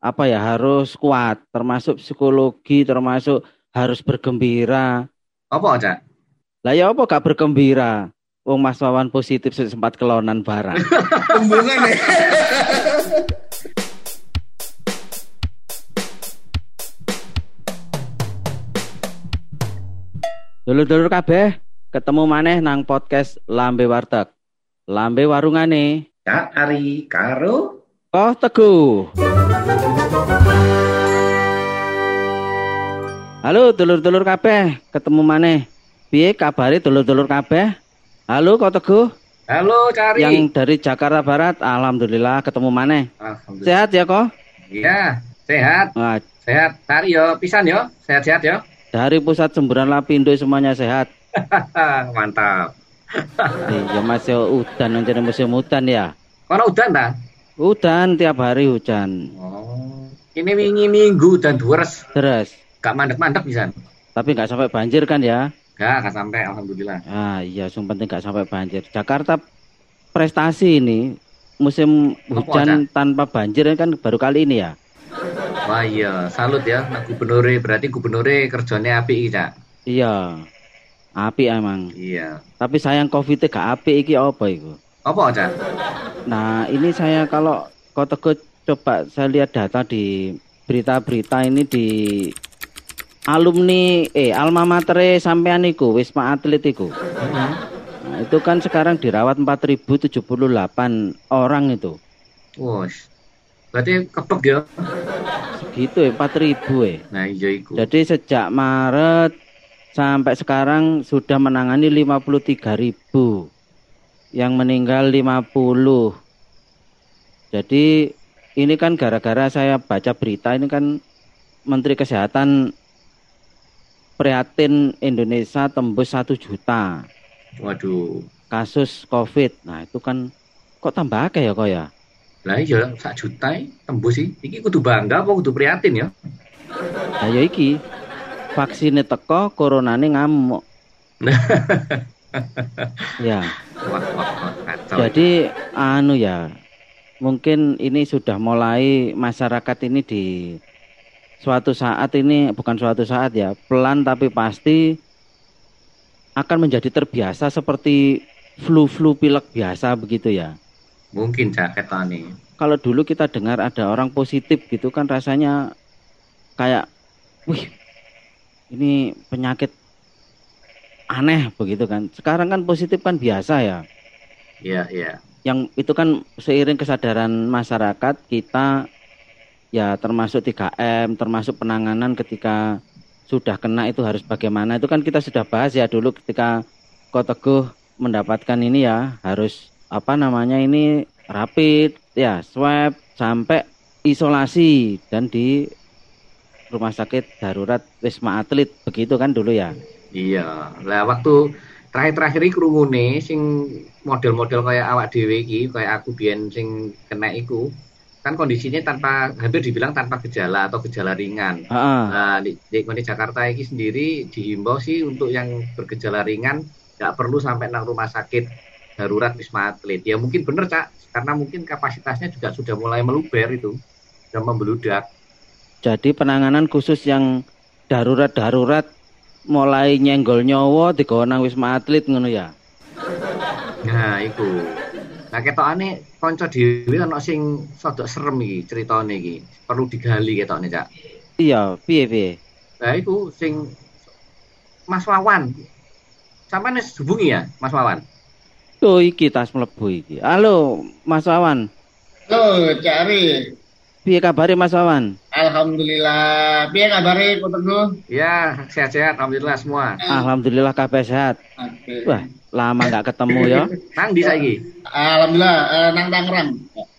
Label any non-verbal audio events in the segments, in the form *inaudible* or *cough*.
apa ya harus kuat, termasuk psikologi, termasuk harus bergembira. Apa, Cak? Lah ya apa gak bergembira? Wong Mas Wawan positif sempat kelonan barang. *laughs* Tembungan ya. Dulur-dulur kabeh, ketemu maneh nang podcast Lambe Warteg. Lambe warungane. Cak Ari karo Oh Teguh. Halo dulur-dulur kabeh, ketemu maneh. Piye kabare dulur-dulur kabeh? Halo kok Teguh? Halo Cari. Yang dari Jakarta Barat, alhamdulillah ketemu maneh. Alhamdulillah. Sehat ya kok? Iya, sehat. Wah, Sehat. Cari yo, pisan yo. Sehat-sehat yo. dari pusat semburan Lapindo semuanya sehat. *laughs* Mantap. Iya Mas yo udan jadi musim hujan ya. Kono udan ta? Udan tiap hari hujan. Oh. Ini wingi minggu dan deres. Terus, Gak mandek-mandek pisan. tapi nggak sampai banjir kan ya? Gak, gak sampai alhamdulillah. Ah iya, yang penting nggak sampai banjir. Jakarta prestasi ini musim Apa hujan tanpa banjir kan baru kali ini ya. Wah iya, salut ya. Nah, gubernure berarti gubernure kerjanya api Cak. Iya, api emang. Iya. Tapi sayang covid gak api iki apa itu? Apa, Cak? Nah ini saya kalau kau teguh coba saya lihat data di berita-berita ini di alumni eh alma mater sampean iku Wisma Atlet iku. Nah, itu kan sekarang dirawat 4078 orang itu. Wos. Berarti kepek ya. Segitu ya 4000 ya. Nah, iya iku. Jadi sejak Maret sampai sekarang sudah menangani 53.000. Yang meninggal 50. Jadi ini kan gara-gara saya baca berita ini kan Menteri Kesehatan prihatin Indonesia tembus 1 juta Waduh. kasus COVID. Nah, itu kan kok tambah akeh ya kok ya? Lah iya, sak juta e, tembus sih. Iki kudu bangga apa kudu prihatin ya? Nah, ya iki vaksinnya teko, coronane ngamuk. *laughs* ya. Wah, wah, wah, kacau. Jadi anu ya, mungkin ini sudah mulai masyarakat ini di suatu saat ini bukan suatu saat ya, pelan tapi pasti akan menjadi terbiasa seperti flu-flu pilek biasa begitu ya. Mungkin Cak ketane. Kalau dulu kita dengar ada orang positif gitu kan rasanya kayak wih ini penyakit aneh begitu kan. Sekarang kan positif kan biasa ya. Iya, iya. yang itu kan seiring kesadaran masyarakat kita ya termasuk 3M termasuk penanganan ketika sudah kena itu harus bagaimana itu kan kita sudah bahas ya dulu ketika Kok Teguh mendapatkan ini ya harus apa namanya ini rapid ya swab sampai isolasi dan di rumah sakit darurat Wisma Atlet begitu kan dulu ya Iya. Lah waktu terakhir-terakhir iki krungune sing model-model kayak awak dhewe iki, kayak aku biyen sing kena iku, kan kondisinya tanpa hampir dibilang tanpa gejala atau gejala ringan. Heeh. Nah, di, di, di Jakarta ini sendiri dihimbau sih untuk yang bergejala ringan nggak perlu sampai nang rumah sakit darurat Wisma Atlet. Ya mungkin bener Cak, karena mungkin kapasitasnya juga sudah mulai meluber itu, sudah membeludak. Jadi penanganan khusus yang darurat-darurat mulai nyenggol nyowo digawa nang Wisma Atlet ngono ya. Nah, iku. Nah, ketokane kanca dhewe ana sing sadok serem iki critane iki. Perlu digali ketokne, Cak. Iya, piye piye? Nah, iku sing Mas Wawan. Sampeyan wis hubungi ya, Mas Wawan? Oh iki tas mlebu iki. Halo, Mas Wawan. Halo, Cari. Piye kabare Mas Wawan? Alhamdulillah. Piye kabare Kok Teguh? Ya, sehat-sehat alhamdulillah semua. Alhamdulillah kabeh sehat. Oke. Wah, lama nggak ketemu ya. *laughs* Nang di saiki? Alhamdulillah eh, nang Tangerang.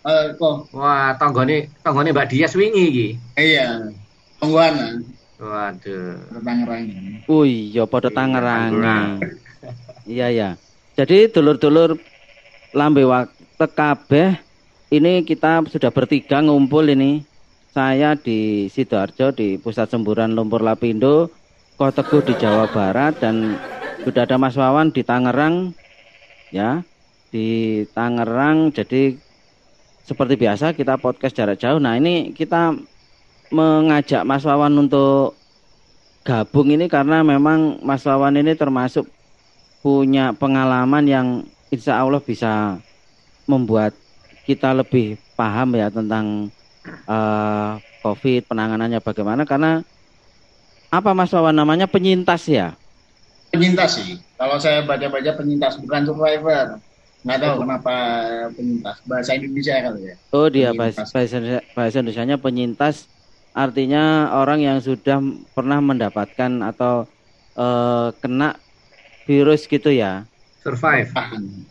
Eh kok Wah, tanggane tanggane Mbak Dias wingi iki. iya. Tungguan Waduh. Tangerang. Oh iya padha Iya, Tangerang. Tangerang. *laughs* Iya ya. Jadi dulur-dulur lambe waktu kabeh ini kita sudah bertiga ngumpul ini. Saya di Sidoarjo di Pusat Semburan Lumpur Lapindo, Kok Teguh di Jawa Barat dan sudah ada Mas Wawan di Tangerang ya. Di Tangerang jadi seperti biasa kita podcast jarak jauh. Nah, ini kita mengajak Mas Wawan untuk gabung ini karena memang Mas Wawan ini termasuk punya pengalaman yang insya Allah bisa membuat kita lebih paham ya tentang uh, COVID penanganannya bagaimana karena apa Mas Wawan namanya penyintas ya? Penyintas sih. Kalau saya baca-baca penyintas bukan survivor. Nggak tahu kenapa penyintas bahasa Indonesia kali ya. Oh dia bahasa, bahasa bahasa Indonesia penyintas artinya orang yang sudah pernah mendapatkan atau uh, kena virus gitu ya. Survive.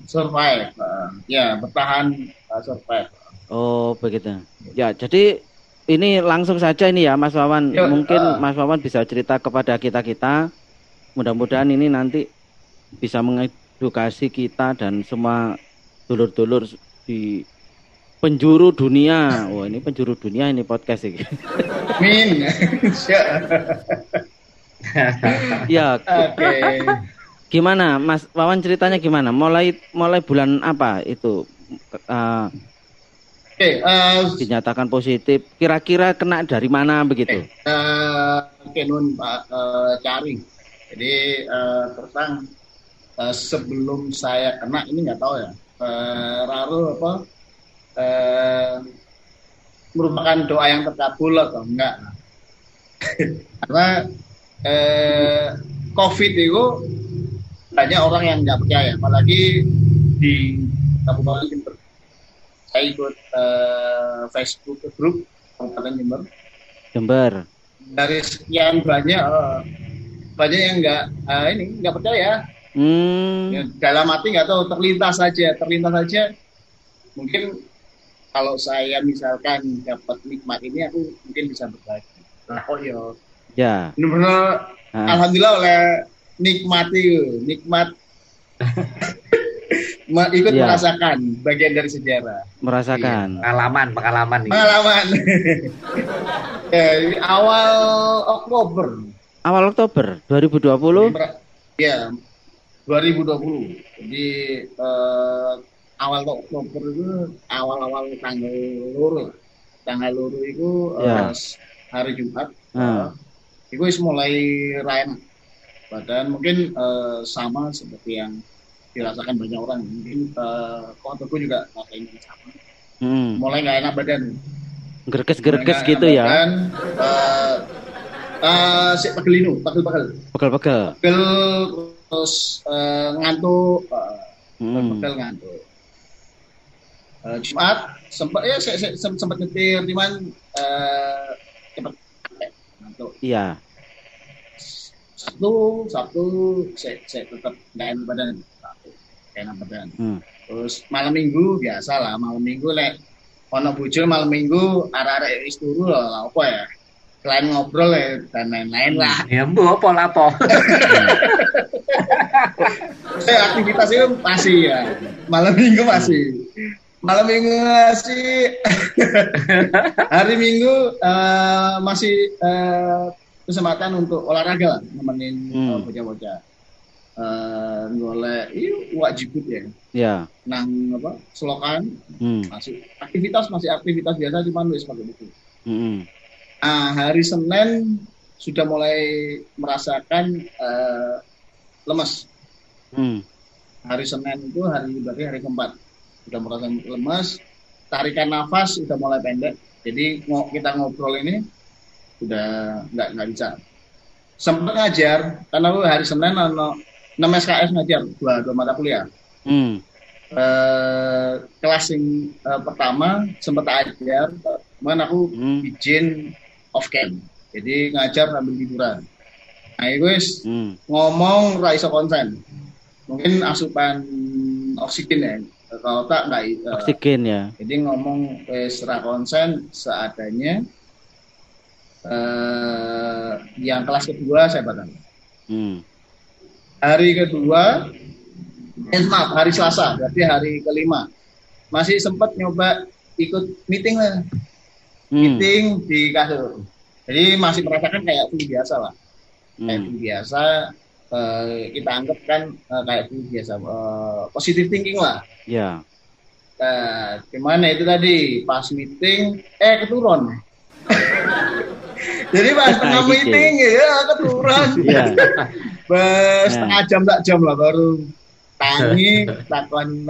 Survive. Uh, ya, bertahan uh, survive. Oh, begitu. Ya, jadi ini langsung saja ini ya Mas Wawan. Ya, Mungkin uh, Mas Wawan bisa cerita kepada kita-kita. Mudah-mudahan ini nanti bisa mengedukasi kita dan semua dulur-dulur di penjuru dunia. Wah, ini penjuru dunia ini podcast ini. Min. ya. Oke. Okay. Gimana Mas Wawan ceritanya gimana? Mulai mulai bulan apa itu? Uh, okay, uh, dinyatakan positif. Kira-kira kena dari mana begitu? Oke, okay, uh, okay, nun Pak uh, Cari. Jadi uh, terus uh, sebelum saya kena ini nggak tahu ya. Uh, Raru apa eh, merupakan doa yang terkabul atau enggak *laughs* karena eh, COVID itu banyak orang yang nggak percaya apalagi di Kabupaten Jember saya ikut eh, Facebook grup Kabupaten Jember Jember dari sekian banyak eh, banyak yang nggak eh, ini nggak percaya hmm. ya, dalam hati nggak tahu terlintas saja terlintas saja mungkin kalau saya misalkan dapat nikmat ini aku mungkin bisa berbagi. Nah, oh yo. Ya. Benar-benar nah. alhamdulillah oleh nikmat itu, *laughs* nikmat ikut ya. merasakan bagian dari sejarah. Merasakan. Iya. Pengalaman, pengalaman. Pengalaman. *laughs* ya, awal Oktober. Awal Oktober 2020? Ya, 2020. Jadi eh, awal Oktober itu awal-awal tanggal loro tanggal loro itu. Ya. uh, hari Jumat uh. uh, itu mulai rain badan mungkin uh, sama seperti yang dirasakan banyak orang mungkin uh, kontakku juga ngerasain sama hmm. mulai nggak enak badan gerges-gerges gitu ya badan, uh, uh, si pegelinu pegel-pegel pegel-pegel pegel terus uh, ngantuk uh, hmm. pegel ngantuk uh, Jumat sempat ya saya, saya sempat nyetir cuman uh, cepat ngantuk. Iya. Sabtu Sabtu saya, saya tetap nggak enak badan Enak badan. Hmm. Terus malam minggu biasa lah malam minggu lek ono bojo malam minggu arah-arah wis turu lah apa ya selain ngobrol ya dan lain-lain lah. Ya bu apa lapo. Saya aktivitas itu masih ya malam minggu masih malam minggu masih *laughs* hari minggu uh, masih uh, kesempatan untuk olahraga lah nemenin hmm. bocah-bocah uh, ngoleh iya wajib ya ya nang apa selokan hmm. masih aktivitas masih aktivitas biasa cuma nulis pakai buku hmm. nah hari Senin sudah mulai merasakan uh, lemas hmm. hari Senin itu hari berarti hari keempat sudah merasa lemas, tarikan nafas sudah mulai pendek. Jadi kita ngobrol ini sudah nggak nggak bisa. Sempat ngajar karena hari Senin 6 SKS ngajar dua dua mata kuliah. Hmm. Eh, kelas yang eh, pertama sempat ajar, mana aku hmm. izin off cam. Jadi ngajar sambil liburan. Nah, itu hmm. ngomong raiso konsen. Mungkin asupan oksigen ya kalau tak nggak uh, oksigen ya jadi ngomong secara konsen seadanya uh, yang kelas kedua saya batal hmm. Hari kedua eh, maaf hari Selasa berarti hari kelima masih sempat nyoba ikut meeting lah hmm. meeting di kasur jadi masih merasakan kayak itu biasa lah hmm. kayak itu biasa uh, kita anggap kan uh, kayak itu biasa uh, positive thinking lah Ya. Nah, gimana itu tadi pas meeting eh keturun. *laughs* Jadi pas tengah meeting ya keturun. *laughs* Bes setengah jam tak jam lah baru tangi *laughs* takon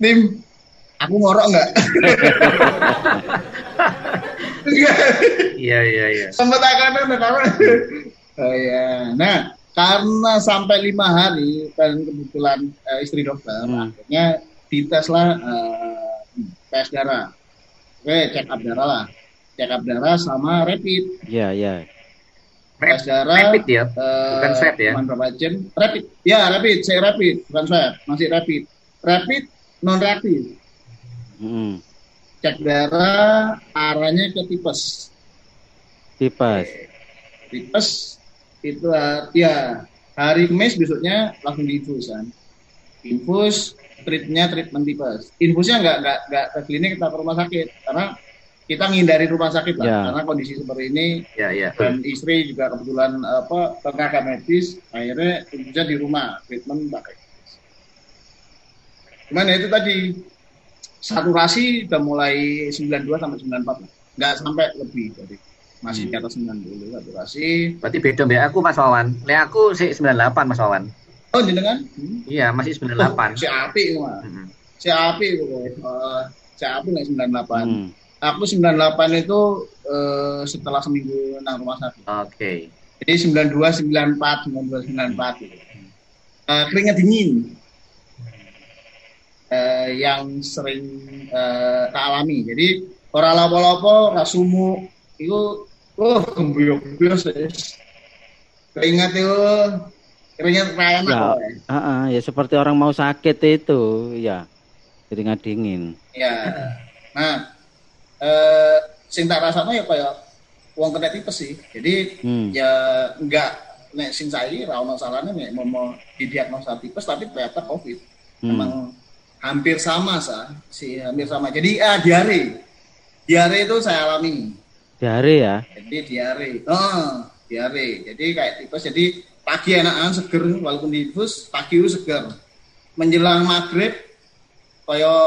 tim aku ngorok nggak? Iya iya iya. Sempat akan karena oh ya. Nah karena sampai lima hari dan kebetulan uh, istri dokter hmm. akhirnya dites lah uh, tes darah. Oke, check up darah lah. Check up darah sama rapid. Iya, iya. Tes darah. Rapid ya? Bukan uh, swab ya? Jam? Rapid. Ya, rapid. Saya rapid. Bukan swab. Masih rapid. Rapid non reaktif. Hmm. Cek darah arahnya ke tipes. Tipes. Tipes itu ya hari Kamis besoknya langsung diinfus kan. Infus treatmentnya treatment tipes. Infusnya nggak nggak nggak ke klinik kita ke rumah sakit karena kita menghindari rumah sakit lah yeah. karena kondisi seperti ini yeah, yeah. dan istri juga kebetulan apa tenaga medis akhirnya infusnya di rumah treatment pakai. Cuman ya itu tadi saturasi udah mulai 92 sampai 94 nggak sampai lebih dari masih di atas 90 saturasi. Berarti beda ya aku Mas Wawan. Le aku sih 98 Mas Wawan. Oh, jenengan? Hmm. Iya, masih 98. Oh, si api mah. Hmm. Si api itu uh, si api nih 98. Hmm. Aku 98 itu uh, setelah seminggu nang rumah sakit. Oke. Okay. Jadi 92 94 92 94 gitu. Uh, keringat dingin. Uh, yang sering uh, tak alami. Jadi orang lapo-lapo rasumu itu oh gembuyok-gembuyok keringat itu Keringat enak. Ya, uh, uh, ya seperti orang mau sakit itu, ya. Keringat dingin. Ya. Nah, eh sing tak rasanya ya kayak uang kena tipes sih. Jadi hmm. ya enggak nek sing saya ra ono salahnya nek mau didiagnosa tipes tapi ternyata Covid. Hmm. Emang hampir sama sah, si hampir sama. Jadi ah diare. Diare itu saya alami. Diare ya. Jadi diare. Oh, diare. Jadi kayak tipes jadi pagi enakan seger walaupun difus pagi itu seger menjelang maghrib kayak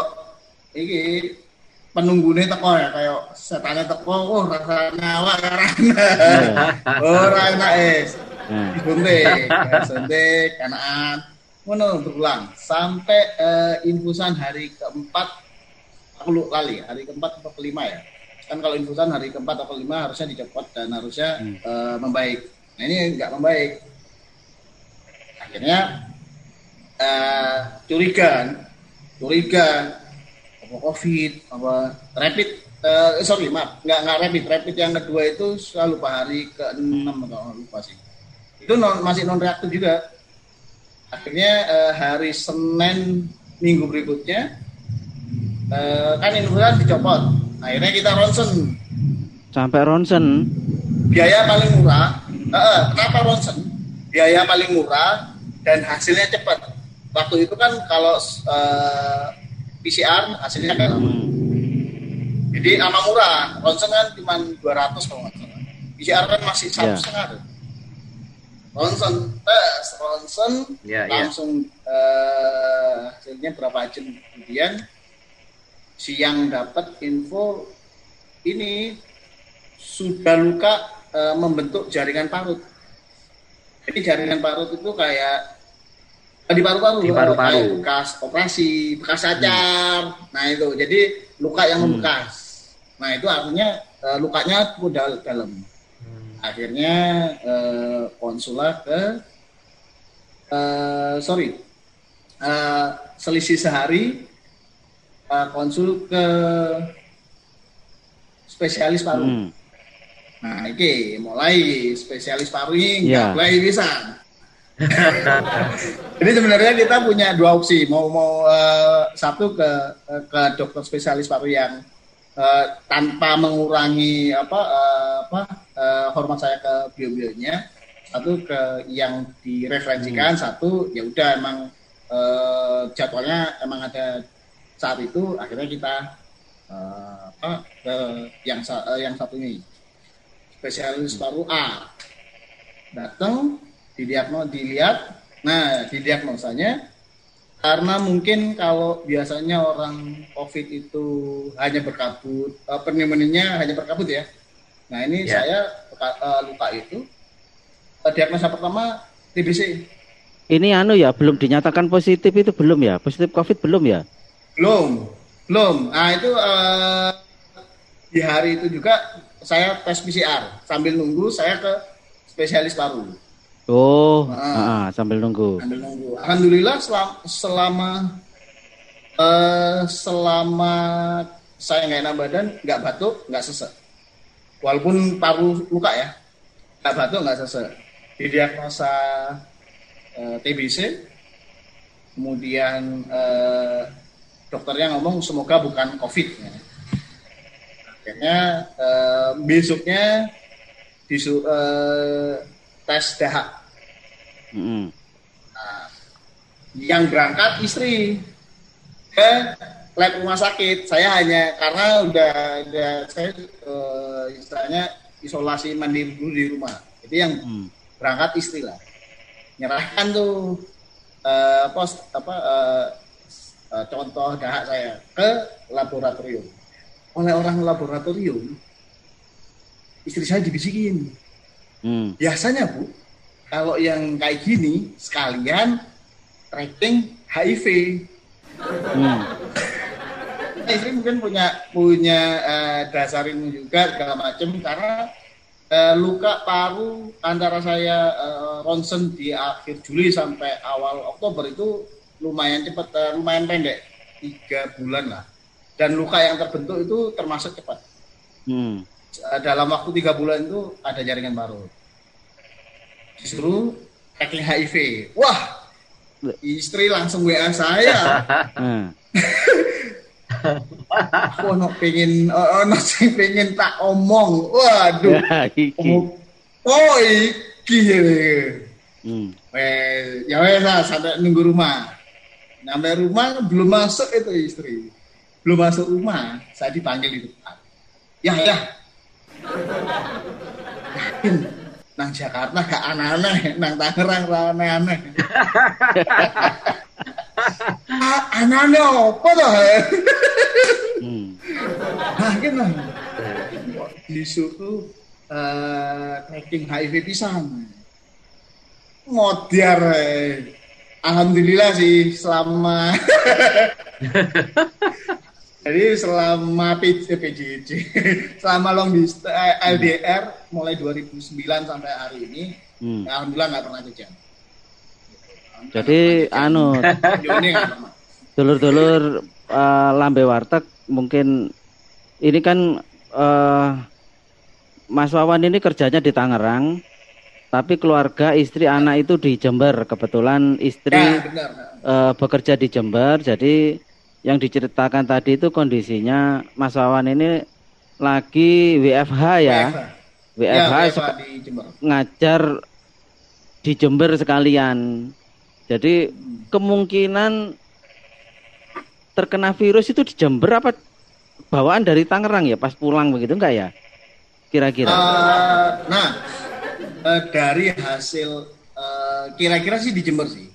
ini penunggunya teko ya kayak setannya teko oh rasanya awak karena oh enak es disuntik suntik enakan mana berulang. Sampai uh, infusan hari keempat aku lu lali hari keempat atau kelima ya. Kan kalau infusan hari keempat atau kelima harusnya dicopot dan harusnya hmm. uh, membaik. Nah ini nggak membaik. Akhirnya uh, curiga kan? Curiga apa covid apa rapid uh, sorry maaf. Nggak nggak rapid. Rapid yang kedua itu saya lupa hari ke enam atau lupa sih. Itu non, masih non reaktif juga. Akhirnya uh, hari Senin minggu berikutnya uh, kan influenza dicopot. Akhirnya kita ronsen. Sampai ronsen? Biaya paling murah. Uh, kenapa ronsen? Biaya paling murah dan hasilnya cepat. Waktu itu kan kalau uh, PCR hasilnya kan hmm. jadi aman murah. Ronsen kan cuma 200 kalau nggak salah. PCR kan masih satu yeah. setengah. Ronsen tes, ronsen yeah, ya. langsung yeah. Uh, hasilnya berapa jam kemudian siang dapat info ini sudah luka uh, membentuk jaringan parut. Jadi jaringan parut itu kayak di paru-paru di paru-paru bekas operasi bekas cacar hmm. nah itu jadi luka yang hmm. membekas nah itu artinya uh, lukanya udah dalam hmm. akhirnya uh, konsulat ke uh, sorry uh, selisih sehari uh, konsul ke spesialis paru hmm. nah ini mulai spesialis paru ini yeah. mulai bisa *laughs* Jadi sebenarnya kita punya dua opsi, mau mau uh, satu ke ke dokter spesialis paru yang uh, tanpa mengurangi apa uh, apa uh, hormat saya ke bio-bionya, satu ke yang direferensikan, hmm. satu ya udah emang uh, jadwalnya emang ada saat itu, akhirnya kita uh, apa ke yang uh, yang satu ini. Spesialis paru A. Datang didiagnos dilihat nah didiagnosanya karena mungkin kalau biasanya orang COVID itu hanya berkabut, uh, pneumonia hanya berkabut ya. Nah ini ya. saya uh, luka itu uh, diagnosa pertama TBC. Ini anu ya belum dinyatakan positif itu belum ya positif COVID belum ya? Belum, belum. Nah itu uh, di hari itu juga saya tes PCR sambil nunggu saya ke spesialis paru. Oh, nah, uh, sambil nunggu. Sambil nunggu. Alhamdulillah selama selama, uh, selama saya nggak enak badan, nggak batuk, nggak sesek. Walaupun paru luka ya, nggak batuk, nggak sesek. Didiagnosa uh, TBC, kemudian uh, dokternya ngomong semoga bukan COVID. Ya. Akhirnya uh, besoknya disu, uh, tes dahak. Mm. Nah, yang berangkat istri ke lab rumah sakit. Saya hanya karena udah udah saya uh, istilahnya isolasi mandiri dulu di rumah. Jadi yang mm. berangkat istri lah. Nyerahkan tuh uh, pos apa uh, uh, contoh dahak saya ke laboratorium. Oleh orang laboratorium istri saya dibisikin Hmm. Biasanya Bu, kalau yang kayak gini sekalian tracking HIV. Hmm. Istri mungkin punya punya uh, dasar ilmu juga segala macam karena uh, luka paru antara saya uh, ronsen di akhir Juli sampai awal Oktober itu lumayan cepat, uh, lumayan pendek, tiga bulan lah. Dan luka yang terbentuk itu termasuk cepat. Hmm. Eh, dalam waktu tiga bulan itu ada jaringan baru. Disuruh tracking HIV. Wah, istri langsung WA saya. Hmm. Aku no pengen, ono sing pengen tak omong. Waduh. Ya. Oh, iki. Hmm. Ya wes lah sampai nunggu rumah. Sampai rumah belum masuk itu istri. Belum masuk rumah, saya dipanggil di depan. Ya, ya, Yakin nang Jakarta gak aneh-aneh, nang Tangerang ra aneh-aneh. aneh-aneh apa tuh? hmm. Nah, gitu. Disuruh uh, tracking HIV pisang. Ngodiar. Eh. Alhamdulillah sih selama *laughs* Jadi selama PJJ, *laughs* selama long distance eh, LDR mulai 2009 sampai hari ini, hmm. ya alhamdulillah nggak pernah jajan. Jadi anu, dulur-dulur uh, lambe warteg mungkin ini kan uh, Mas Wawan ini kerjanya di Tangerang, tapi keluarga istri anak itu di Jember. Kebetulan istri ya, benar. Uh, bekerja di Jember, jadi yang diceritakan tadi itu kondisinya Mas Wawan ini lagi WFH ya. WFH, WFH, ya, WFH di Jember. ngajar di Jember sekalian. Jadi hmm. kemungkinan terkena virus itu di Jember apa bawaan dari Tangerang ya pas pulang begitu enggak ya? Kira-kira. Uh, nah, uh, dari hasil kira-kira uh, sih di Jember sih.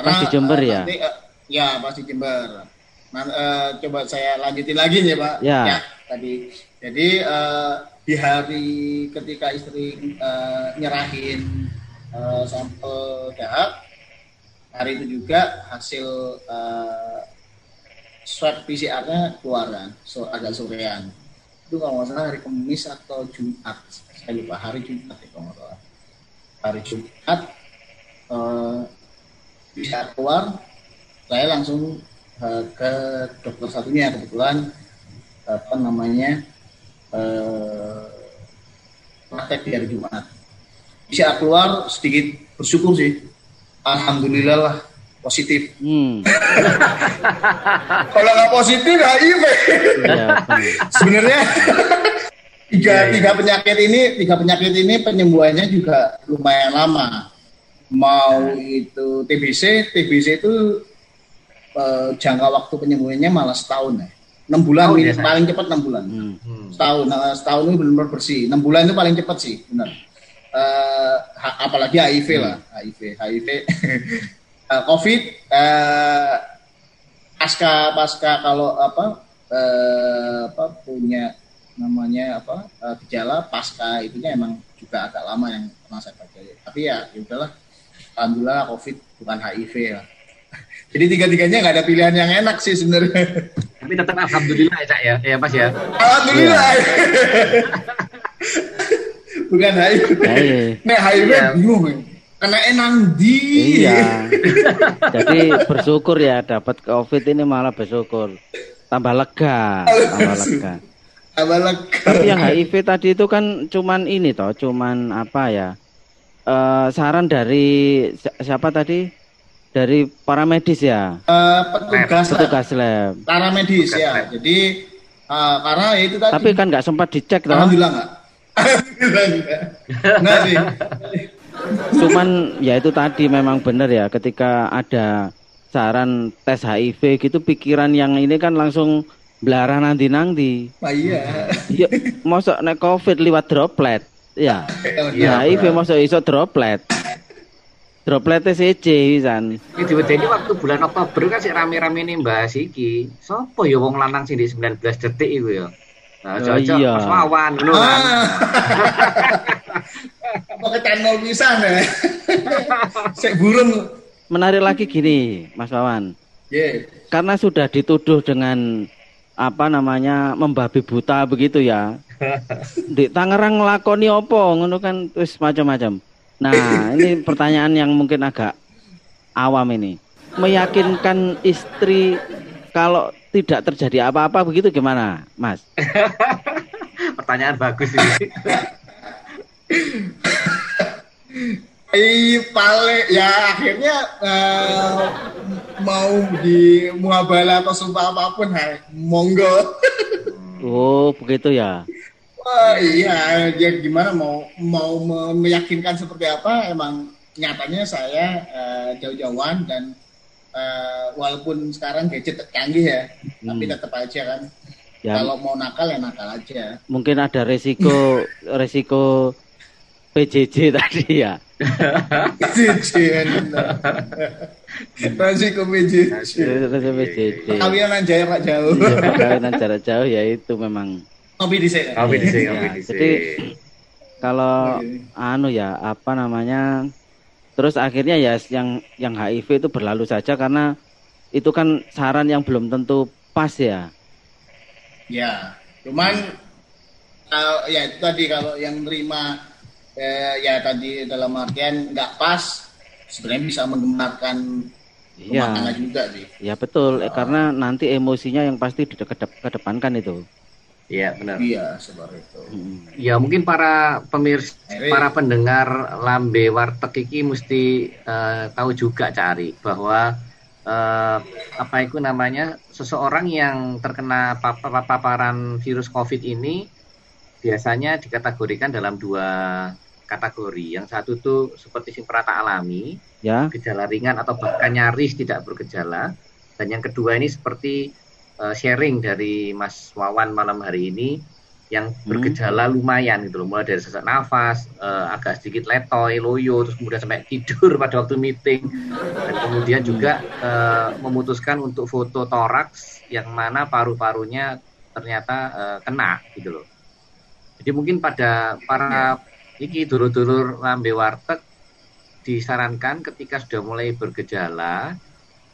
Karena, pas di Jember uh, ya. Nanti, uh, Ya, pasti Jember. Uh, coba saya lanjutin lagi nih, Pak. Ya. ya tadi. Jadi uh, di hari ketika istri uh, nyerahin uh, sampel dahak, hari itu juga hasil uh, swab PCR-nya keluar kan, so, agak sorean. Itu kalau nggak salah hari Kamis atau Jumat, saya lupa hari Jumat ya kalau nggak salah. Hari Jumat uh, PCR keluar, saya langsung uh, ke dokter satunya kebetulan apa namanya uh, praktek di hari Jumat. Bisa keluar sedikit bersyukur sih. Alhamdulillah lah positif. Hmm. *laughs* Kalau nggak positif HIV. Ya, Sebenarnya *laughs* tiga ya, ya. tiga penyakit ini tiga penyakit ini penyembuhannya juga lumayan lama. Mau itu TBC, TBC itu uh, jangka waktu penyembuhannya malah setahun ya. Enam bulan ini ya, paling cepat enam bulan. Hmm. hmm. Setahun, nah, setahun ini benar-benar bersih. Enam bulan itu paling cepat sih, benar. Uh, apalagi HIV hmm. lah, HIV, HIV. uh, *laughs* COVID uh, pasca pasca kalau apa uh, apa punya namanya apa uh, gejala pasca itunya emang juga agak lama yang pernah saya baca. Tapi ya, ya udahlah. Alhamdulillah COVID bukan HIV ya. Jadi tiga-tiganya nggak ada pilihan yang enak sih sebenarnya. Tapi tetap alhamdulillah ya, Cak ya. Ya, Mas ya. Alhamdulillah. Ya. *laughs* bukan HIV. Nek HIV ya. bingung. Kena enang di. Iya. *laughs* Jadi bersyukur ya dapat COVID ini malah bersyukur. Tambah lega, tambah lega. Tapi yang HIV tadi itu kan cuman ini toh, cuman apa ya? Uh, saran dari siapa tadi? Dari para medis ya? Uh, petugas petugas lab. Para medis ya. Lab. Jadi uh, karena itu tadi. Tapi kan nggak sempat dicek? Alhamdulillah nggak. *laughs* Nggak sih. Cuman ya itu tadi memang benar ya ketika ada saran tes HIV gitu pikiran yang ini kan langsung belara nanti nanti. Ah, iya. Ya, masuk nek covid liwat droplet. Ya. Oh, *laughs* iya, ya, HIV masuk iso droplet. Droplet TCC pisan. Iki diwedeni waktu bulan Oktober kan sih rame-rame nih bahas iki. Sopo ya wong lanang sing di 19 detik iku ya. Nah, oh, cocok iya. Mas Wawan ngono kan. Pakai channel pisan ya. Sek burung. Menarik lagi gini, Mas Wawan. Yeah. Karena sudah dituduh dengan apa namanya membabi buta begitu ya. *laughs* Di Tangerang ngelakoni opo ngono kan terus macam-macam. Nah, ini pertanyaan yang mungkin agak awam ini. Meyakinkan istri kalau tidak terjadi apa-apa begitu gimana, Mas? *laughs* Pertanyaan bagus ini. Eh, paling ya akhirnya uh, mau di muabalah atau sumpah apa pun, hai, monggo. oh, begitu ya. Wah, iya, dia gimana mau mau meyakinkan seperti apa? Emang nyatanya saya uh, jauh-jauhan dan uh, walaupun sekarang gadget canggih ya, hmm. tapi tetap aja kan. Ya. Kalau mau nakal ya nakal aja. Mungkin ada resiko *laughs* resiko PJJ tadi ya. *laughs* PJJ Resiko PJJ. Resiko PJJ. Kawinan jarak jauh. Iya, kawinan *laughs* jarak jauh ya itu memang. Kopi dhisik. Kopi dhisik, kopi iya, Jadi kalau anu ya apa namanya terus akhirnya ya yang yang HIV itu berlalu saja karena itu kan saran yang belum tentu pas ya. Ya, cuman uh, ya itu tadi kalau yang terima eh, ya tadi dalam artian nggak pas sebenarnya bisa menggemarkan rumah ya. juga sih. Ya betul, oh. karena nanti emosinya yang pasti kedepankan itu. Iya benar. Iya seperti itu. Hmm. Ya mungkin para pemirsa, para pendengar lambe warteg iki mesti uh, tahu juga cari bahwa uh, apa itu namanya seseorang yang terkena paparan virus COVID ini biasanya dikategorikan dalam dua kategori. Yang satu itu seperti simperata alami, ya. gejala ringan atau bahkan nyaris tidak bergejala. Dan yang kedua ini seperti uh, sharing dari Mas Wawan malam hari ini yang hmm. bergejala lumayan gitu loh, mulai dari sesak nafas, uh, agak sedikit letoy, loyo, terus kemudian sampai tidur pada waktu meeting, dan kemudian juga uh, memutuskan untuk foto toraks yang mana paru-parunya ternyata uh, kena gitu loh. Jadi mungkin pada para ya. iki dulur-dulur lambe warteg disarankan ketika sudah mulai bergejala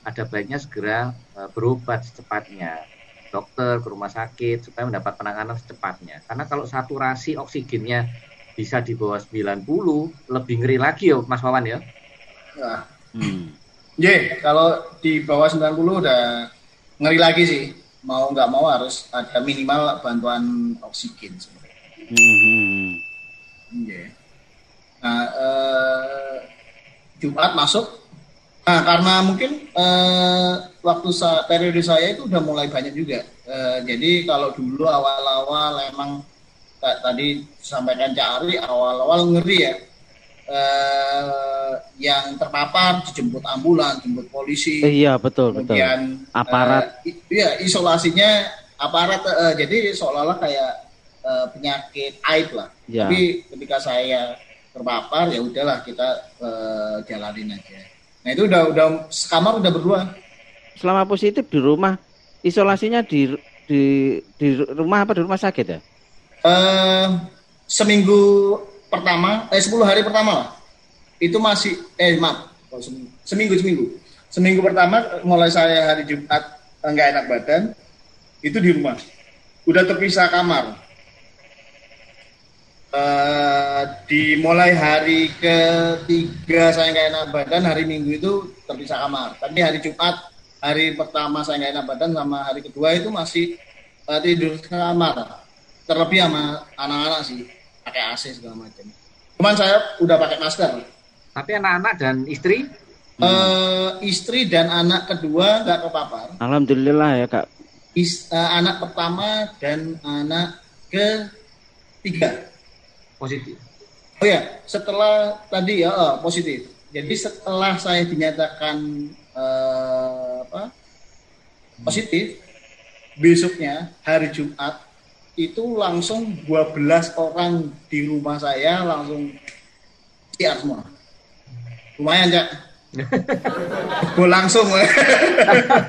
ada baiknya segera uh, berobat secepatnya dokter ke rumah sakit supaya mendapat penanganan secepatnya karena kalau saturasi oksigennya bisa di bawah 90 lebih ngeri lagi ya Mas Wawan ya nah. hmm. yeah, kalau di bawah 90 udah ngeri lagi sih mau nggak mau harus ada minimal bantuan oksigen sebenarnya Hmm. Yeah. Nah, uh, Jumat masuk. Nah, karena mungkin uh, waktu sa periode saya itu udah mulai banyak juga. Uh, jadi kalau dulu awal-awal emang tadi sampaikan Cak Ari awal-awal ngeri ya. Uh, yang terpapar dijemput ambulan, jemput polisi. iya betul kemudian, betul. Aparat. Uh, iya isolasinya aparat. Uh, jadi seolah-olah kayak uh, penyakit aib lah. Ya. Tapi ketika saya terpapar ya udahlah kita uh, jalanin aja. Nah itu udah udah sekamar udah berdua. Selama positif di rumah, isolasinya di di di rumah apa di rumah sakit ya? Uh, seminggu pertama, eh 10 hari pertama lah. Itu masih eh maaf, oh, seminggu, seminggu seminggu. Seminggu pertama mulai saya hari Jumat enggak enak badan, itu di rumah. Udah terpisah kamar Uh, dimulai hari ketiga saya nggak enak badan, hari Minggu itu terpisah kamar. Tapi hari Jumat, hari pertama saya nggak enak badan sama hari kedua itu masih uh, tidur kamar. Terlebih sama anak-anak sih, pakai AC segala macam. Cuman saya udah pakai masker. Tapi anak-anak dan istri? Uh, istri dan anak kedua nggak kepapar. Alhamdulillah ya kak. Is, uh, anak pertama dan anak ketiga positif. Oh ya, setelah tadi ya oh, positif. Jadi setelah saya dinyatakan uh, apa positif, besoknya hari Jumat itu langsung 12 orang di rumah saya langsung siap semua. Lumayan, Cak. *laughs* Gue langsung.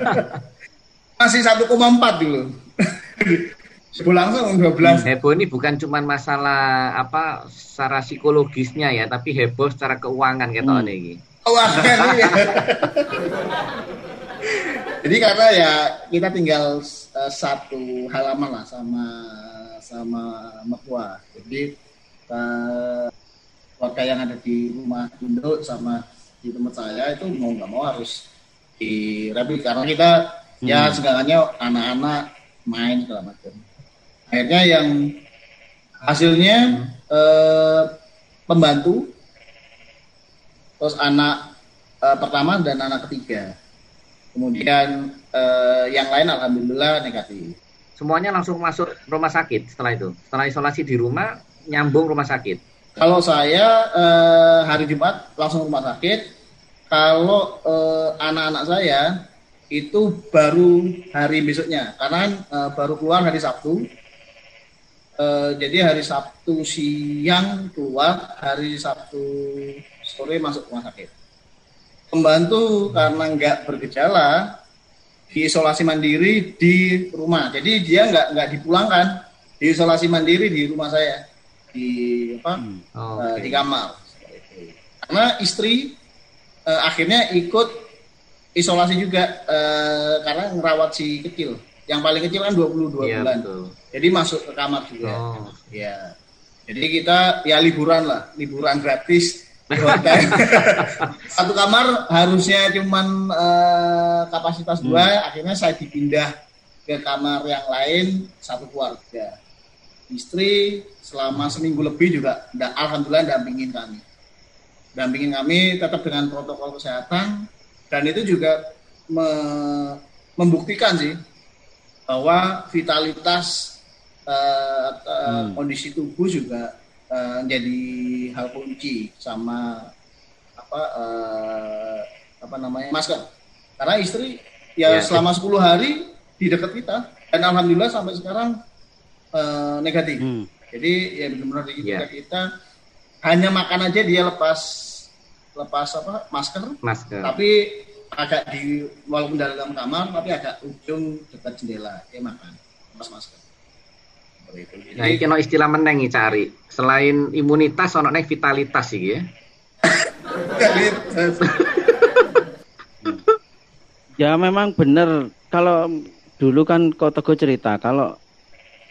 *laughs* Masih 1,4 dulu. Langsung 12. Hmm, heboh ini bukan cuma masalah apa secara psikologisnya ya, tapi heboh secara keuangan kayak hmm. ini. Keuangan ya. *laughs* Jadi karena ya kita tinggal uh, satu halaman lah sama sama mertua. Jadi uh, warga yang ada di rumah induk sama di tempat saya itu mau nggak mau harus direpit karena kita ya hmm. ya segalanya anak-anak main segala macam akhirnya yang hasilnya eh, pembantu terus anak eh, pertama dan anak ketiga. Kemudian eh, yang lain alhamdulillah negatif. Semuanya langsung masuk rumah sakit setelah itu? Setelah isolasi di rumah nyambung rumah sakit? Kalau saya eh, hari Jumat langsung rumah sakit. Kalau eh, anak-anak saya itu baru hari besoknya. Karena uh, baru keluar hari Sabtu Uh, jadi hari Sabtu siang keluar, hari Sabtu sore masuk rumah sakit. Pembantu karena nggak bergejala diisolasi mandiri di rumah. Jadi dia nggak nggak dipulangkan, diisolasi mandiri di rumah saya di apa hmm. oh, uh, di kamar. Karena istri uh, akhirnya ikut isolasi juga uh, karena ngerawat si kecil. Yang paling kecil kan 22 ya, bulan. Betul. Jadi masuk ke kamar juga. Oh. Ya. Jadi kita ya liburan lah, liburan gratis. *laughs* Satu kamar harusnya cuman uh, kapasitas dua, hmm. akhirnya saya dipindah ke kamar yang lain satu keluarga. Istri selama seminggu lebih juga, alhamdulillah dampingin kami. Dampingin kami tetap dengan protokol kesehatan dan itu juga me, membuktikan sih bahwa vitalitas uh, uh, hmm. kondisi tubuh juga uh, jadi hal kunci sama apa uh, apa namanya masker. Karena istri ya, ya selama 10 hari di dekat kita. Dan alhamdulillah sampai sekarang uh, negatif. Hmm. jadi ya benar-benar di ya. kita. Hanya makan aja dia lepas lepas apa masker. Masker. Tapi agak di walaupun dalam kamar tapi agak ujung dekat jendela dia makan lepas masker Nah, ini no istilah meneng cari. Selain imunitas, ono nek vitalitas sih ya. *laughs* ya memang benar. Kalau dulu kan kau teguh cerita kalau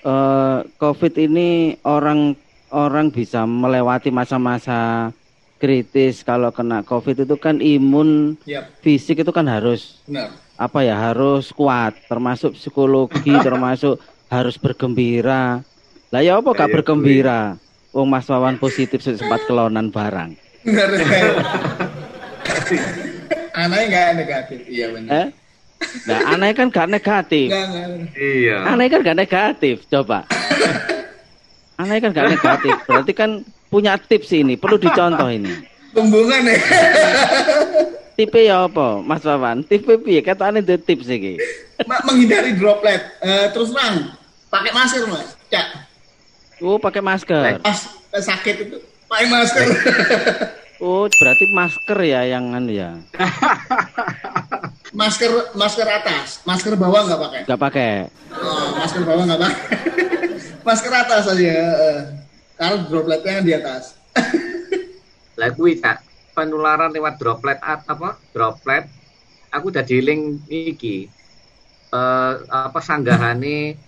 uh, COVID ini orang orang bisa melewati masa-masa kritis kalau kena COVID itu kan imun yep. fisik itu kan harus Benar. apa ya harus kuat termasuk psikologi *laughs* termasuk harus bergembira. Lah ya apa gak bergembira? Wong Mas Wawan positif sempat kelonan barang. *laughs* *laughs* Anaknya gak negatif, iya benar. Eh? Nah, aneh kan gak negatif. Iya. Aneh kan gak negatif, coba. Aneh kan gak negatif, berarti kan punya tips ini, perlu dicontoh ini. *laughs* Pembungan ya. Tipe ya apa, Mas Wawan? Tipe piye? Katane the tips iki menghindari droplet. Uh, terus terang, pakai masker mas. Cak. Oh, pakai masker. Pas sakit itu pakai masker. *laughs* Oh, berarti masker ya yang anu ya. *laughs* masker masker atas, masker bawah nggak pakai? Nggak pakai. Oh, masker bawah nggak pakai. masker atas aja. Kalau dropletnya di atas. *laughs* Lah kuwi penularan lewat droplet apa? Droplet. Aku udah di link iki. Uh, apa sanggahane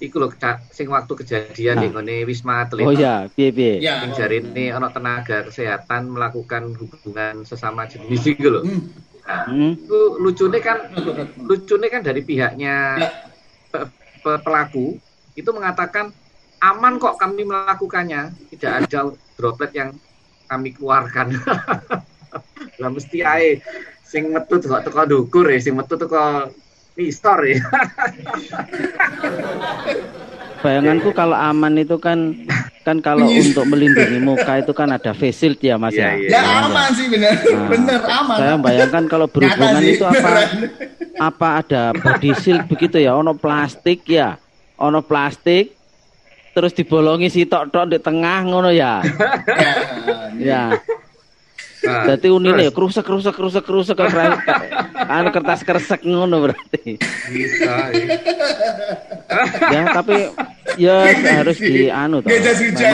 iku lho sing waktu kejadian nah. di ngene Wisma Atlet. Oh iya, piye piye. Ya. Sing jarine ana tenaga kesehatan melakukan hubungan sesama jenis iku lho. Hmm. Nah, hmm. itu lucunya kan lucunya kan dari pihaknya ya. pelaku itu mengatakan aman kok kami melakukannya, tidak ada droplet yang kami keluarkan. *laughs* Lah mesti ae sing metu kok teko dukur ya, sing metu teko Pistor ya. *laughs* Bayanganku kalau aman itu kan kan kalau iya. untuk melindungi muka itu kan ada face shield ya Mas ya. Ya, ya aman sih benar. Nah, *laughs* benar aman. Saya bayangkan kalau berhubungan itu apa apa ada body shield begitu ya, ono plastik ya. Ono plastik terus dibolongi si tok-tok di tengah ngono ya. *laughs* ya. Nah, Jadi unine ya krusek krusek krusek krusek anu kertas kresek ngono berarti. Bisa. Ya. ya tapi ya harus di anu toh. harus di,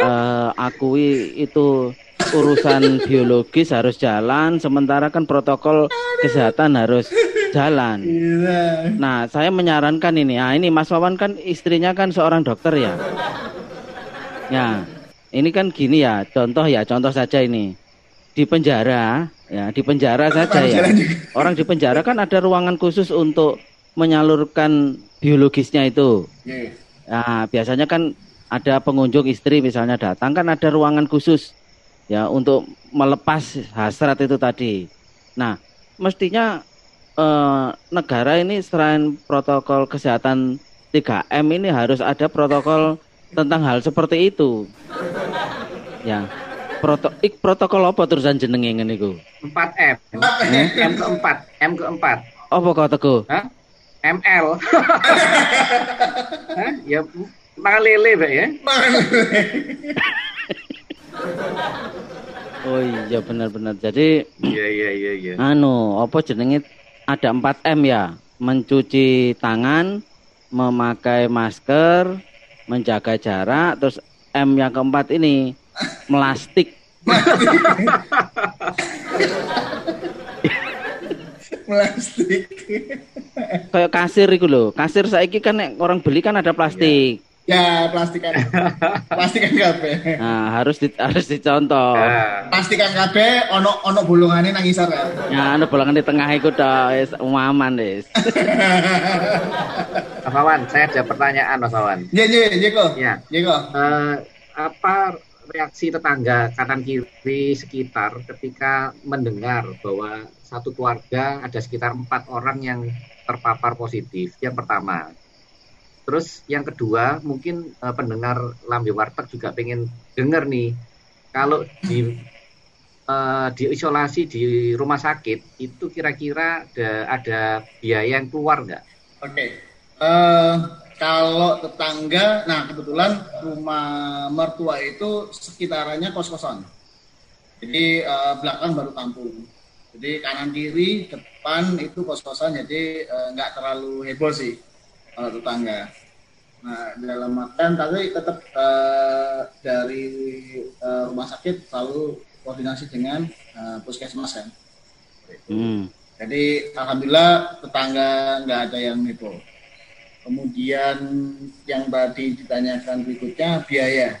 uh, akui itu urusan biologis harus jalan sementara kan protokol kesehatan harus jalan. Nah, saya menyarankan ini. Nah, ini Mas Wawan kan istrinya kan seorang dokter ya. Ya, ini kan gini ya, contoh ya, contoh saja ini. Di penjara, ya, di penjara saja ya. Orang di penjara kan ada ruangan khusus untuk menyalurkan biologisnya itu. Nah, biasanya kan ada pengunjung istri misalnya datang kan ada ruangan khusus ya untuk melepas hasrat itu tadi. Nah, mestinya eh, negara ini selain protokol kesehatan 3M ini harus ada protokol tentang hal seperti itu. Ya. Proto ik protokol apa terusan jenenge ngene iku? 4M. Eh? M keempat, M keempat. Apa kau teku? Hah? ML. *laughs* Hah? Ya makan lele, Pak ya. *laughs* oh iya benar-benar. Jadi Iya iya iya iya. Anu, apa jenenge ada 4M ya? Mencuci tangan, memakai masker, menjaga jarak, terus M yang keempat ini melastik. plastik. Kayak kasir itu loh. Kasir saiki kan orang beli kan ada plastik. Ya, plastikan. *laughs* plastikan kabeh. Nah, harus di, harus dicontoh. Ya. Plastikan kabeh ono ono bolongane nang isor ya. Ya, ono bolongan di tengah iku tok wis umaman wis. *laughs* Mas Wawan, saya ada pertanyaan Mas Wawan. Iya, iya, iya kok. Iya. Iya kok. Uh, apa reaksi tetangga kanan kiri sekitar ketika mendengar bahwa satu keluarga ada sekitar empat orang yang terpapar positif? Yang pertama, Terus yang kedua, mungkin uh, pendengar Lambe Warteg juga pengen dengar nih, kalau di uh, isolasi di rumah sakit itu kira-kira ada, ada biaya yang keluar nggak? Oke, okay. uh, eh, kalau tetangga, nah kebetulan rumah mertua itu sekitarannya kos-kosan, jadi uh, belakang baru kampung. Jadi kanan kiri depan itu kos-kosan, jadi nggak uh, terlalu heboh sih kalau tetangga. Nah, dalam makan tapi tetap uh, dari uh, rumah sakit selalu koordinasi dengan uh, puskesmas kan. Hmm. Jadi alhamdulillah tetangga nggak ada yang itu. Kemudian yang tadi ditanyakan berikutnya biaya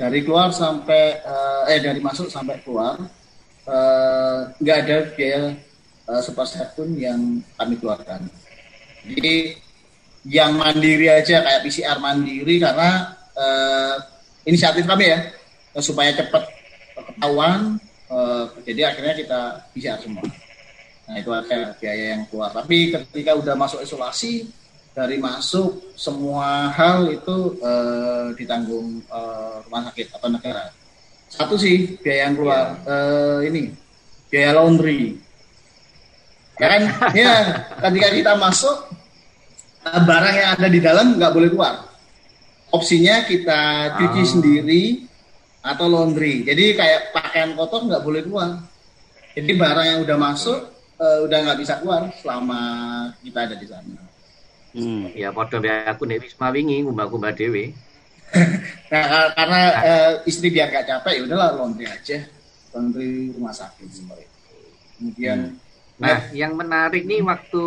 dari keluar sampai uh, eh dari masuk sampai keluar nggak uh, ada biaya uh, sepeser pun yang kami keluarkan. Jadi yang mandiri aja kayak PCR mandiri karena uh, inisiatif kami ya uh, supaya cepat ketahuan uh, jadi akhirnya kita PCR semua. Nah itu ada biaya yang keluar. Tapi ketika udah masuk isolasi dari masuk semua hal itu uh, ditanggung uh, rumah sakit atau negara. Satu sih biaya yang keluar uh, ini biaya laundry. Ya kan? *laughs* ya ketika kita masuk Eh, barang yang ada di dalam nggak boleh keluar. Opsinya kita cuci oh. sendiri atau laundry. Jadi kayak pakaian kotor nggak boleh keluar. Jadi barang yang udah masuk uh, udah nggak bisa keluar selama kita ada di sana. Hmm. Ya ya aku nek Wisma wingi ngumbah-ngumbah dhewe. *laughs* nah, karena uh, istri biar gak capek ya udahlah laundry aja. Laundry rumah sakit seperti itu. Kemudian hmm. Nah, ya. yang menarik nih waktu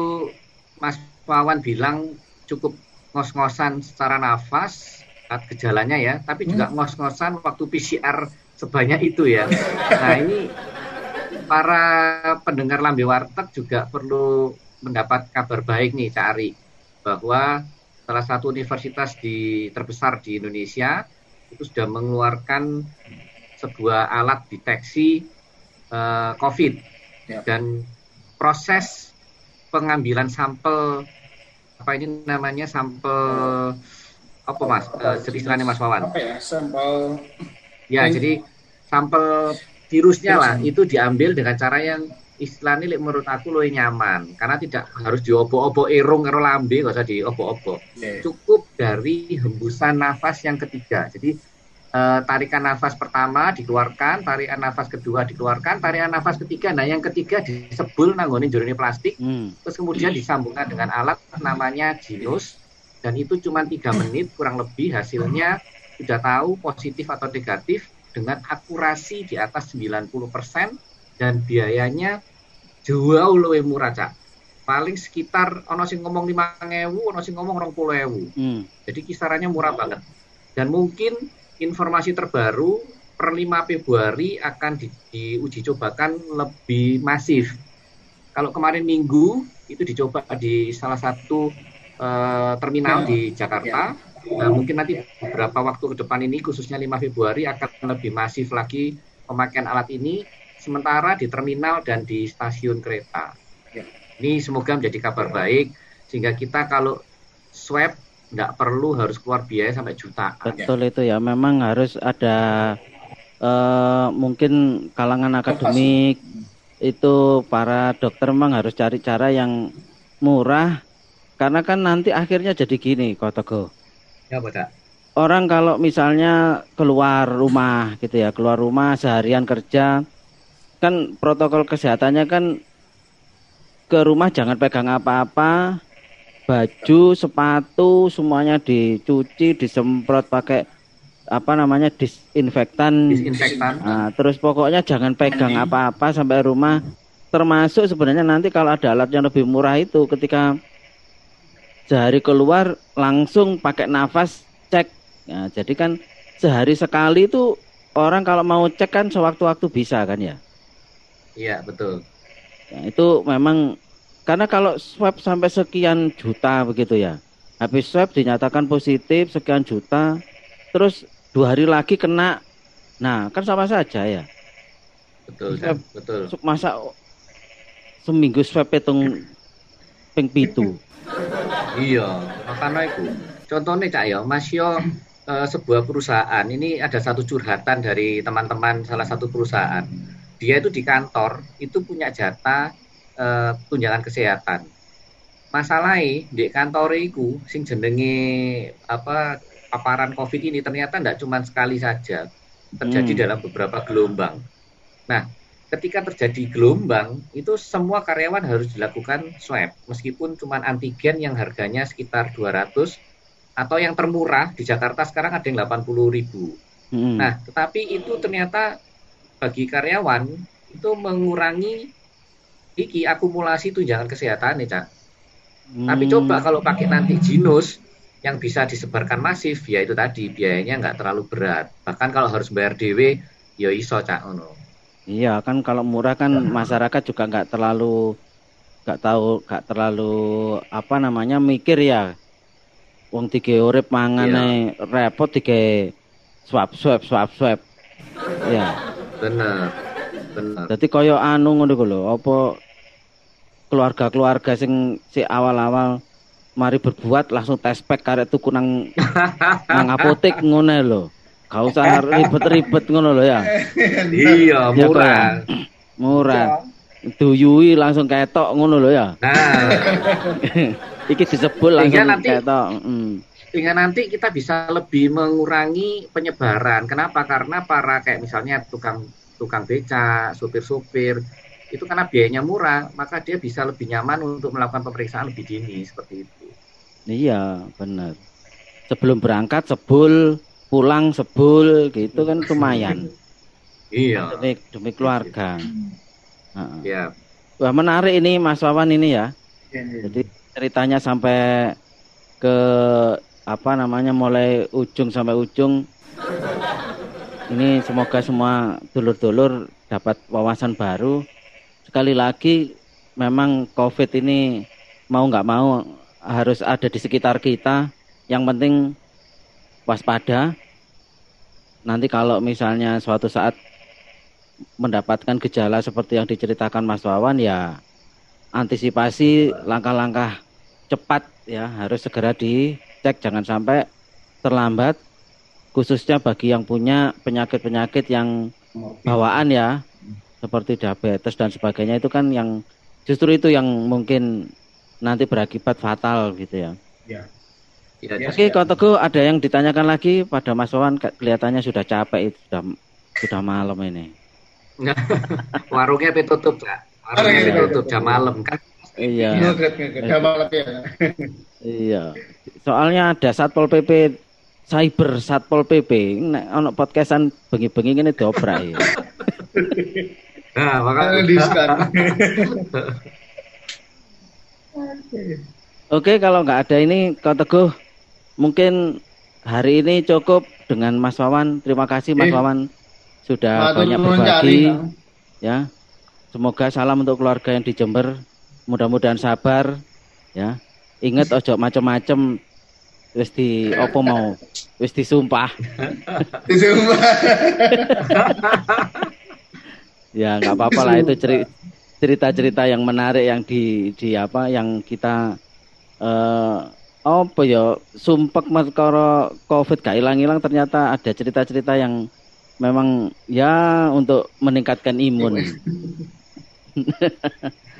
Mas Wawan bilang cukup ngos-ngosan secara nafas gejalanya ya, tapi juga hmm. ngos-ngosan waktu PCR sebanyak itu ya. Nah ini para pendengar Lambe Warteg juga perlu mendapat kabar baik nih Cak Ari bahwa salah satu universitas di terbesar di Indonesia itu sudah mengeluarkan sebuah alat deteksi uh, COVID ya. dan proses pengambilan sampel apa ini namanya sampel apa mas? Uh, istilahnya mas Wawan? Apa ya sampel ya hmm. jadi sampel virusnya lah. Itu diambil dengan cara yang istilahnya menurut aku lebih nyaman. Karena tidak harus diobo-obo irung karo lambe nggak usah diobo-obo yeah. cukup dari hembusan nafas yang ketiga. Jadi uh, tarikan nafas pertama dikeluarkan, tarikan nafas kedua dikeluarkan, tarikan nafas ketiga. Nah, yang ketiga disebul nanggone jernih plastik, hmm. terus kemudian disambungkan dengan alat namanya Ginus dan itu cuma tiga menit kurang lebih hasilnya sudah tahu positif atau negatif dengan akurasi di atas 90% dan biayanya jauh lebih murah, Cak. Paling sekitar ono sing ngomong 5000, ono sing ngomong 20000. Hmm. Jadi kisarannya murah banget. Dan mungkin informasi terbaru per 5 Februari akan di, diuji cobakan lebih masif. Kalau kemarin Minggu itu dicoba di salah satu uh, terminal di Jakarta. Nah, mungkin nanti beberapa waktu ke depan ini khususnya 5 Februari akan lebih masif lagi pemakaian alat ini sementara di terminal dan di stasiun kereta. Ya. Ini semoga menjadi kabar baik sehingga kita kalau swab nggak perlu harus keluar biaya sampai jutaan. Betul ya. itu ya, memang harus ada uh, mungkin kalangan akademik itu para dokter memang harus cari cara yang murah karena kan nanti akhirnya jadi gini Kotogo. Ya betul. Orang kalau misalnya keluar rumah gitu ya, keluar rumah seharian kerja kan protokol kesehatannya kan ke rumah jangan pegang apa-apa, baju, sepatu semuanya dicuci, disemprot pakai apa namanya disinfektan. Disinfektan. Nah, terus pokoknya jangan pegang apa-apa sampai rumah. Termasuk sebenarnya nanti kalau ada alat yang lebih murah itu ketika sehari keluar langsung pakai nafas cek. Ya, jadi kan sehari sekali itu orang kalau mau cek kan sewaktu-waktu bisa kan ya? Iya betul. Ya, itu memang karena kalau swab sampai sekian juta begitu ya, habis swab dinyatakan positif sekian juta, terus dua hari lagi kena, nah kan sama saja ya. Betul, swab, betul. Masa seminggu swab hitung ping pitu. iya, makanya itu. Contohnya cak ya, Mas Yo eh, sebuah perusahaan ini ada satu curhatan dari teman-teman salah satu perusahaan. Dia itu di kantor itu punya jatah uh, tunjangan kesehatan. Masalahnya di kantor itu sing jenenge apa paparan COVID ini ternyata tidak cuma sekali saja terjadi hmm. dalam beberapa gelombang. Nah, ketika terjadi gelombang itu semua karyawan harus dilakukan swab meskipun cuma antigen yang harganya sekitar 200 atau yang termurah di Jakarta sekarang ada yang 80 ribu. Hmm. Nah, tetapi itu ternyata bagi karyawan itu mengurangi iki akumulasi tunjangan kesehatan nih cak. Hmm. Tapi coba kalau pakai nanti jinus yang bisa disebarkan masif ya itu tadi biayanya nggak terlalu berat. Bahkan kalau harus bayar DW ya iso cak ono. Iya kan kalau murah kan masyarakat juga nggak terlalu nggak tahu nggak terlalu apa namanya mikir ya. Wong tiga urip mangane iya. repot tiga swab swab swab swab. Ya. Benar. Jadi koyo anu ngono ku lho, apa keluarga-keluarga sing si awal-awal mari berbuat langsung tes pack karek tuku nang *laughs* nang apotek ngono lho. Gak usah ribet-ribet ngono lho ya. Iya, ya, murah. Ya, murah. Duyui langsung ketok ngono lho ya. Nah. *laughs* Iki disebul langsung nanti, ketok. Mm. sehingga nanti kita bisa lebih mengurangi penyebaran. Kenapa? Karena para kayak misalnya tukang tukang beca, supir-supir itu karena biayanya murah, maka dia bisa lebih nyaman untuk melakukan pemeriksaan lebih dini seperti itu. Iya, benar. Sebelum berangkat sebul, pulang sebul gitu kan lumayan. iya. Demi, demi keluarga. Iya. Wah, menarik ini Mas Wawan ini ya. Iya, iya. Jadi ceritanya sampai ke apa namanya mulai ujung sampai ujung ini semoga semua dulur-dulur dapat wawasan baru. Sekali lagi memang covid ini mau nggak mau harus ada di sekitar kita. Yang penting waspada. Nanti kalau misalnya suatu saat mendapatkan gejala seperti yang diceritakan Mas Wawan ya antisipasi langkah-langkah cepat ya harus segera di cek jangan sampai terlambat khususnya bagi yang punya penyakit-penyakit yang bawaan ya seperti diabetes dan sebagainya itu kan yang justru itu yang mungkin nanti berakibat fatal gitu ya. Ya. ya Oke, ya. Teguh ada yang ditanyakan lagi pada Mas Wawan kelihatannya sudah capek itu sudah sudah malam ini. *laughs* Warungnya tutup, Kak. Warungnya tutup jam malam kan. Iya. Jam malam ya. Iya. Soalnya ada Satpol PP cyber Satpol PP nek ono podcastan bengi-bengi ngene diobrak ya. *laughs* Nah, makanya *laughs* Oke, kalau nggak ada ini kau Teguh, mungkin hari ini cukup dengan Mas Wawan. Terima kasih Mas eh, Wawan sudah banyak berbagi. Ya, semoga salam untuk keluarga yang di Jember. Mudah-mudahan sabar. Ya, Ingat ojo macem-macem wis di opo mau wis disumpah. *laughs* Disumpah. *laughs* ya nggak apa-apa lah itu cerita-cerita yang menarik yang di di apa yang kita eh uh, apa ya sumpek karo covid gak hilang-hilang ternyata ada cerita-cerita yang memang ya untuk meningkatkan imun. *laughs*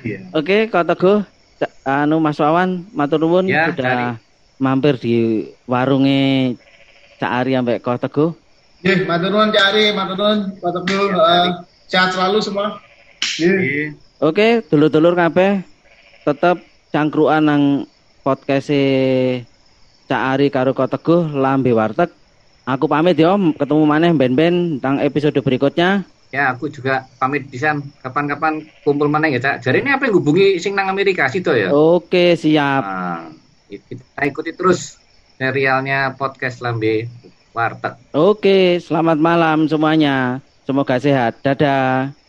yeah. Oke, okay, Kak Teguh, anu Mas Wawan matur nuwun ya, sudah dari. Mampir di warungnya Cak Ari sampai Kau Teguh. Nggih, matur nuwun Cak Ari, matur nuwun Teguh. Uh, sehat selalu semua. Nggih. Oke, dulur-dulur kabeh tetap cangkruan nang podcast Cak Ari karo Kau Teguh lambe warteg. Aku pamit ya, ketemu maneh ben-ben tentang episode berikutnya. Ya, aku juga pamit bisa kapan-kapan kumpul mana ya, Cak. Jadi ini apa yang hubungi sing nang Amerika situ ya? Oke, siap. Nah, kita ikuti terus serialnya podcast Lambe Warteg. Oke, selamat malam semuanya. Semoga sehat. Dadah.